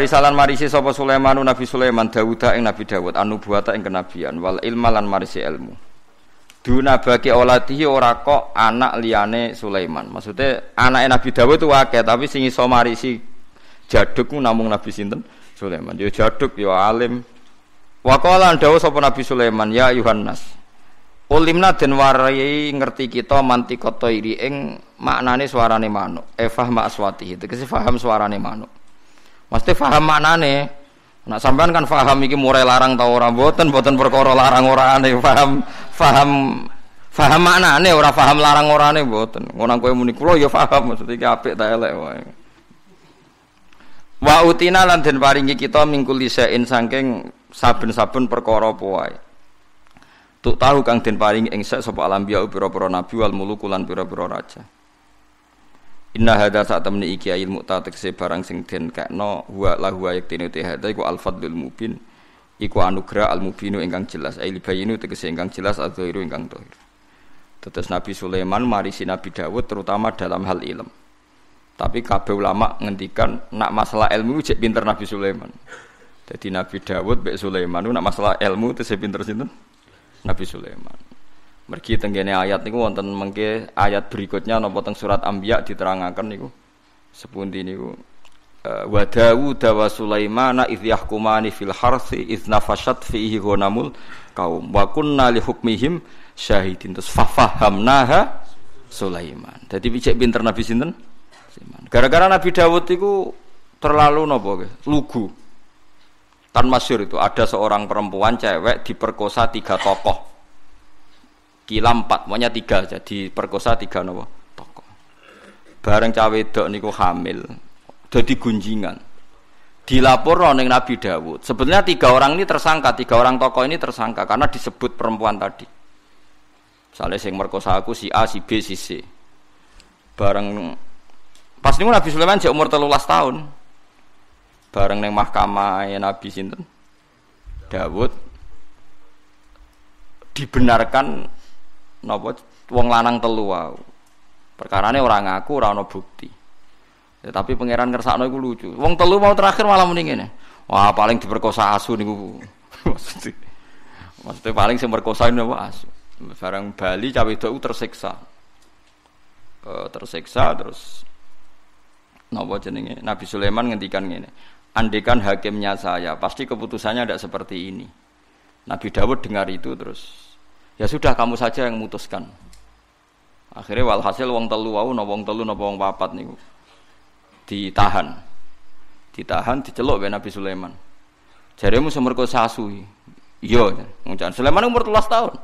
warisalan marisi sapa Sulaiman Nabi Sulaiman Dawud ing Nabi Dawud anu buata ing kenabian wal ilma lan marisi ilmu. Duna bagi olatihi ora kok anak liyane Sulaiman. Maksudnya anak Nabi Dawud itu akeh tapi sing iso marisi jaduk namung Nabi sinten Sulaiman. Dia jaduk ya alim. Wa qala dawu sapa Nabi Sulaiman ya Yohanes. Ulimna den warai ngerti kita mantikot iri ing maknane suarane manuk. Efah mak aswati. Tegese paham suarane manuk. Mesti paham maknane. Nak sampean kan paham iki murai larang tau ora mboten mboten perkara larang orane paham paham paham maknane ora paham larang orane mboten. Ngono kowe muni kula ya paham maksud iki apik ta elek wae. Wa utina lan den paringi kita mingkul lisain saking saben-saben perkara apa. Tuk tahu kang den paringi ing sapa alam biya pira-pira nabi wal muluku lan pira-pira raja. Inna hadza saat temni iki ilmu ta tekse barang sing den kakno wa lahu ayat tene te hadza iku al fadlul mubin iku anugerah al mubinu ingkang jelas ai bayinu tegese ingkang jelas adzairu ingkang dhahir. Tetes Nabi Sulaiman marisi Nabi Dawud terutama dalam hal ilm. Tapi kabeh ulama ngendikan nak masalah ilmu cek pinter Nabi Sulaiman. Jadi Nabi Dawud mbek Sulaiman nak masalah ilmu itu pinter sinten? Nabi Sulaiman. Mergi tenggene ayat niku wonten mengke ayat berikutnya napa teng surat Anbiya diterangaken niku. Sepundi niku? Eh, wa Dawud wa Sulaiman idh yahkumani fil harsi idh nafashat fihi ghanamul kaum. Wa kunna li hukmihim syahidin. Terus fafahamnaha Sulaiman. Jadi bijak pinter Nabi sinten? Gara-gara Nabi Dawud itu terlalu nopo lugu. Kan masyur itu ada seorang perempuan cewek diperkosa tiga tokoh kila empat, maunya tiga jadi perkosa tiga nopo toko. Bareng cawe dok niku hamil, jadi gunjingan. Dilapor neng Nabi Dawud. Sebenarnya tiga orang ini tersangka, tiga orang tokoh ini tersangka karena disebut perempuan tadi. Misalnya sing merkosa aku si A, si B, si C. Bareng pas niku Nabi Sulaiman cek umur telulas tahun. Bareng neng mahkamah ya Nabi sinten Dawud dibenarkan napa wong lanang telu wae. Perkarane ora ngaku ora ana bukti. Ya, tapi pangeran ngersakno iku lucu. Wong telu mau terakhir malah muni ngene. Wah, paling diperkosa asu niku. Maksudnya, maksudnya paling sing merkosa napa asu. Barang Bali cawe itu tersiksa. E, tersiksa terus napa jenenge Nabi Sulaiman ngendikan ngene. Andekan hakimnya saya, pasti keputusannya tidak seperti ini. Nabi Dawud dengar itu terus Ya sudah kamu saja yang memutuskan. Akhirnya walhasil wong telu wau no wong telu no wong papat niku ditahan. Ditahan diceluk be Nabi Sulaiman. Jaremu semerkosa asu. Iya, ngucan Sulaiman umur 13 tahun.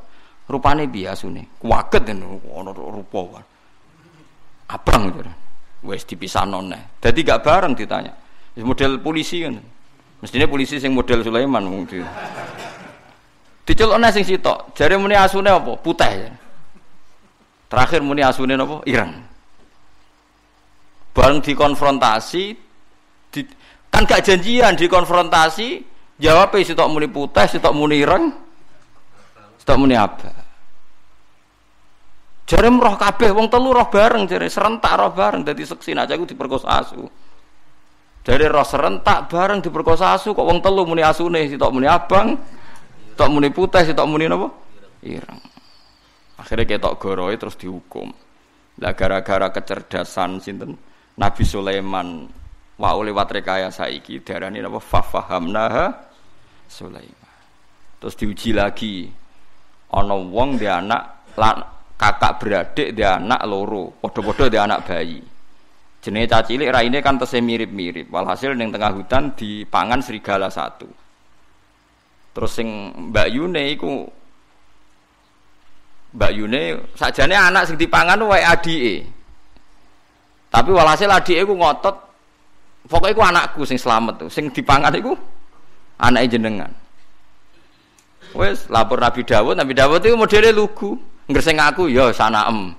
Rupane biasa nih, kuaget ono rupa. Abang gitu. Wes dipisah noneh. Jadi gak bareng ditanya. Model polisi kan. Mestinya polisi yang model Sulaiman mungkin. Dicelokne sing sitok. Jare muni asune apa? Putih. Terakhir muni asune apa? Ireng. Bareng dikonfrontasi di, kan gak janjian dikonfrontasi jawab sitok muni putih, sitok muni ireng, sitok muni apa? Jare roh kabeh wong telu roh bareng jare serentak roh bareng dadi seksi aja aku diperkosa asu. Dari roh serentak bareng diperkosa asu kok wong telu muni asune sitok muni abang, Tok muni putih, tok muni napa? Ireng. Akhirnya ketok goroe terus dihukum. Lah gara-gara kecerdasan sinten Nabi Sulaiman wa lewat rekayasa iki darani napa fafahamnaha Sulaiman. Terus diuji lagi. Ana wong dia anak kakak beradik dia anak loro, padha-padha dia anak bayi. Jenenge cacilik raine kan tesih mirip-mirip. Walhasil ning tengah hutan dipangan serigala satu. Terus sing Mbak Yune iku Mbak Yune sajane anak sing dipangan wae adike. Tapi walhasil adike iku ngotot pokoknya iku anakku sing selamat tuh. Sing dipangan iku anake jenengan. Wes lapor Nabi Dawud, Nabi Dawud itu modelnya lugu. Ngerseng aku ya sanaem.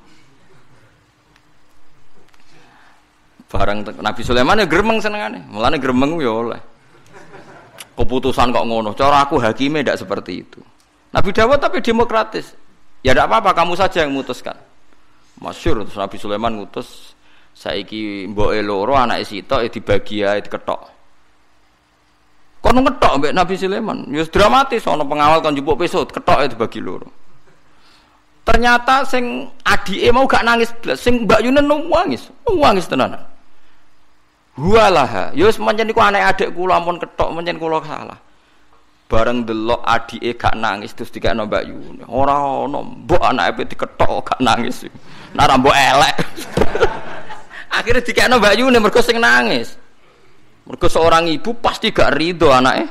Barang Nabi Sulaiman ya gremeng senengane. Mulane gremeng ya oleh keputusan kok ngono. Cara aku hakime tidak seperti itu. Nabi Dawud tapi demokratis. Ya tidak apa-apa, kamu saja yang memutuskan. Masyur terus Nabi Sulaiman ngutus saiki mbok loro anak sitok ya dibagi ya diketok. Kono ngetok mbek Nabi Sulaiman. Ya dramatis ana pengawal kan jupuk pesut, ketok itu bagi loro. Ternyata sing adike mau gak nangis sing Mbak Yunen nangis. Nangis tenan. Hualaha, ya wis pancen iku anak adik kula ampun ketok pancen kula salah. Bareng delok adike gak nangis terus dikekno Mbak Yunen. Ora ono mbok anake diketok gak nangis. Nara mbok elek. Akhirnya dikekno Mbak Yunen mergo sing nangis. Mergo seorang ibu pasti gak ridho anaknya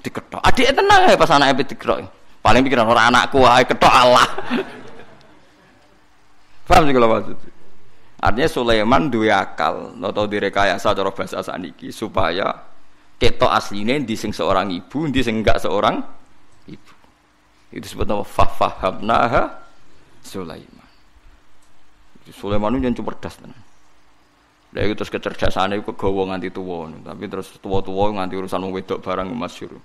diketok. Adik tenang ya pas anaknya diketok. Paling pikiran orang anakku wae ketok Allah. Paham sih kalau maksud? Artinya Sulaiman dua akal atau direkayasa cara bahasa saniki supaya ketok aslinya di sing seorang ibu, di sing enggak seorang ibu. Itu sebetulnya fafahamnaha Sulaiman. Sulaiman itu yang cerdas tenan. Lah itu terus kecerdasannya itu kegawa nganti tua, tapi terus tua-tua nganti urusan wedok barang masyhur.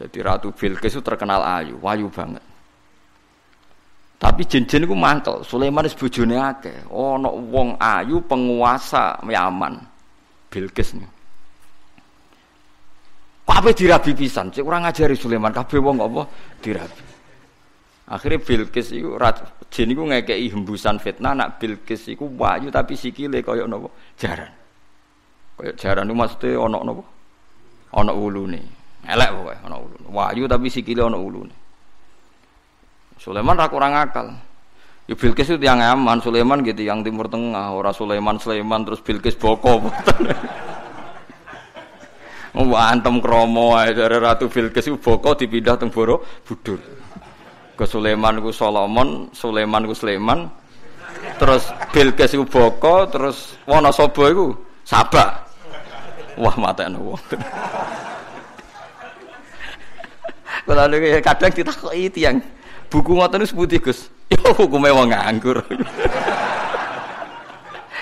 Jadi Ratu Bilqis itu terkenal ayu, wayu banget. Tapi jin-jin itu mantel, Sulaiman itu bojone akeh. Ono wong ayu penguasa Yaman. Bilqis nih. Kabeh dirabi pisan, cek kurang ngajari Sulaiman, kabeh wong apa dirabi. Akhirnya Bilqis itu jin itu ngekei hembusan fitnah nak Bilqis itu wayu tapi sikile koyok nopo jaran. Koyok jaran itu maksudnya nopo? Ono ulune. Elek pokoknya ono ulune. Wayu tapi sikile ono ulune. Sulaiman ra kurang akal. Ya Bilqis itu yang aman, Sulaiman gitu yang timur tengah, ora Sulaiman Sulaiman terus Bilqis boko. Mau antem kromo ae dari Ratu Bilqis itu boko dipindah teng Borobudur ke Sulaiman ku Solomon, Sulaiman ku Sulaiman. Terus Bilqis ku Boko, terus Wonosobo iku Sabak. Wah matekno wong. Kalau kadang ditakoki tiyang, buku ngoten niku seputi Gus? Ya hukume wong nganggur.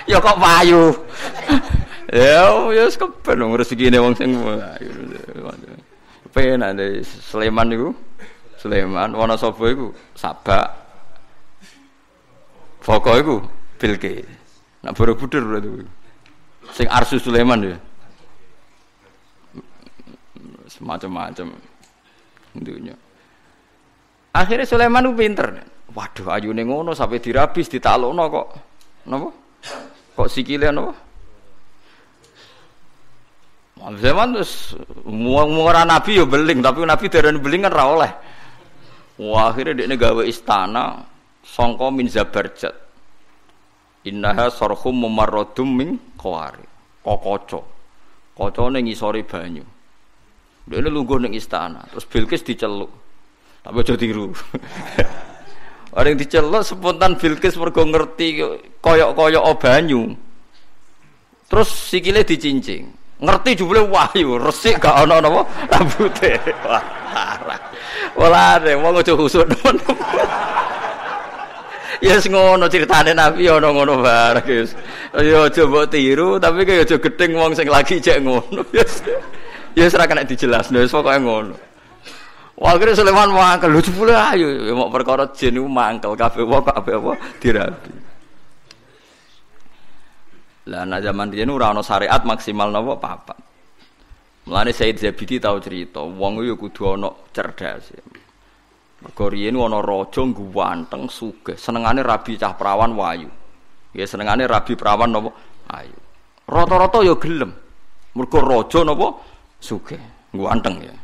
ya kok payu. ya ya keben rezekine wong sing ayu. Penak Sulaiman niku Sulaiman, Wonosobo iku Sabak. Foko iku Bilqis. Nak Borobudur berarti. Sing Arsu Sulaiman ya. Semacam-macam dunia. Akhirnya Sulaiman itu pinter. Waduh, ayu ngono sampai dirabis, ditalokno kok. Napa? Kok sikile napa? Zaman terus mau nabi yo beling, tapi nabi dari beling kan ra oleh. Wah, akhirnya dia gawe istana songko min zabarjat. Innaha sorhum mumarrodum min kawari. Kokoco. Koco ning ngisori banyu. Dia ini lungguh ning istana. Terus Bilqis diceluk. Tapi aja tiru. Orang diceluk spontan Bilqis mergo ngerti koyok-koyok banyu. Terus sikile dicincing. Ngerti jubile wahyu, resik gak ana napa rambute. Wah, parah. Wala ada, mau aja khusuk Ya yes, ngono ceritane Nabi ana ngono bareng guys. Ya aja mbok tiru tapi kaya aja gedeng wong sing lagi cek ngono. Ya wis ora kena dijelasno wis pokoke ngono. Wah kira Sulaiman mangkel lucu pula ayo ya mau perkara jin iku mangkel kabeh wong kabeh apa dirabi. Lah nak zaman riyen ora ana syariat maksimal napa papat. Mulane Said Zabidi tahu cerita, wong yo kudu ana cerdas. Mergo riyen ana raja ganteng sugih, senengane rabi cah perawan wayu. Ya senengane rabi perawan napa ayu. Rata-rata yo gelem. Mergo raja napa sugih, ganteng ya.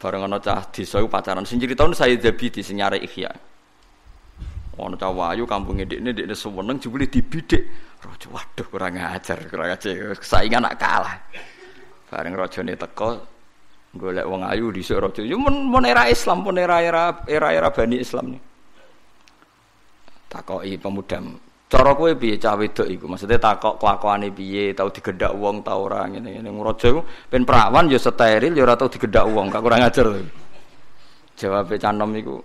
Bareng ana cah desa pacaran sing tahun Said Zabidi sing nyare Ihya. Ana cah wayu kampunge dekne dekne seneng jebule dibidik. Raja waduh kurang ajar, kurang ajar. Saingan nak kalah. Bareng rajane teko golek wong ayu dhisik raja. Yo mun, mun era Islam, pun era-era era-era Bani Islam nih. Takoki pemuda, cara kowe piye cah wedok iku? Maksudnya takok kelakuane piye, tau digedak wong tau ora ngene-ngene. Raja iku ben perawan yo steril yo ora tau digedak wong, gak kurang ajar. Jawab canom iku.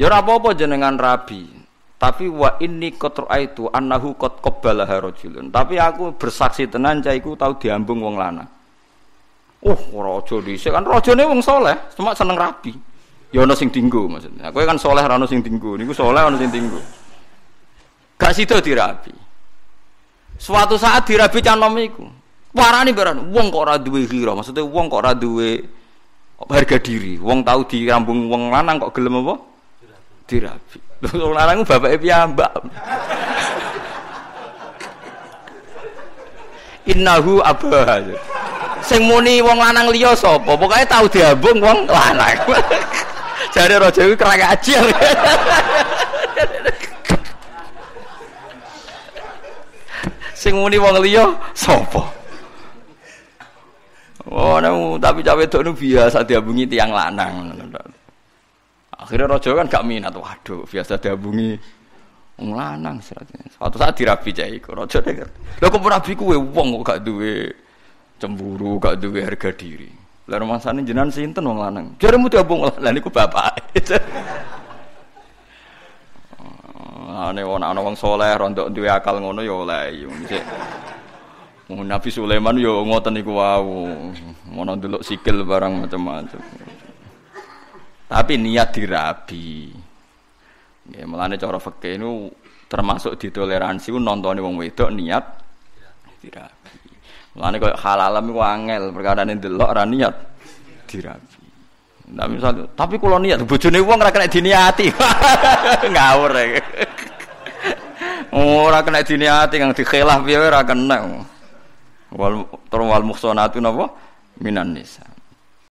Ya ora apa-apa jenengan rabi. Tapi wa ini kotor itu anahu kot kobala harojulun. Tapi aku bersaksi tenan cah iku tahu diambung wong lana. Oh, rojo di kan nih wong soleh, cuma seneng rabi. Ya ono sing tinggu maksudnya. Aku kan soleh rano sing tinggu. Niku soleh ono sing tinggu. Gak situ dirabi. Suatu saat dirabi canom iku. Parani beran, wong kok ora duwe maksudnya wong kok ora duwe harga diri. Wong tahu di rambung wong lanang kok gelem apa? Dirabi. Wong lanang bapake piyambak. Innahu abah. Sing muni wong lanang liya sapa? Pokoke tahu diambung wong lanang. Jare raja iku kerang. Sing muni wong liya sapa? Oh, nemu, tapi cawe itu biasa diabungi tiang lanang. Akhirnya rojo kan gak minat. Waduh, biasa diabungi wong lanang. Suatu saat dirabi cah iku. Rojo kan. Lah kok rabi kuwe wong kok gak duwe cemburu, gak duwe harga diri. Lah sana jenengan sinten wong lanang. Jaremu diabung lah niku bapak. Ane wong ana wong saleh rontok duwe akal ngono ya oleh. Nabi Sulaiman yo ngoten niku wau. Ngono delok sikil barang macam-macam. Tapi niat dirabi. Ya melane cara fikih nu termasuk ditoleransi ku nontone wong wedok niat dirabi. Mulane koyo halalam iku angel perkara delok ora niat dirabi. Nah, misal, tapi kalau niat bojone wong ora kena diniati. Ngawur ya. Ora kena diniati kang dikhilaf piye ora kena. Wal terus wal muhsanatu napa? Minan nisa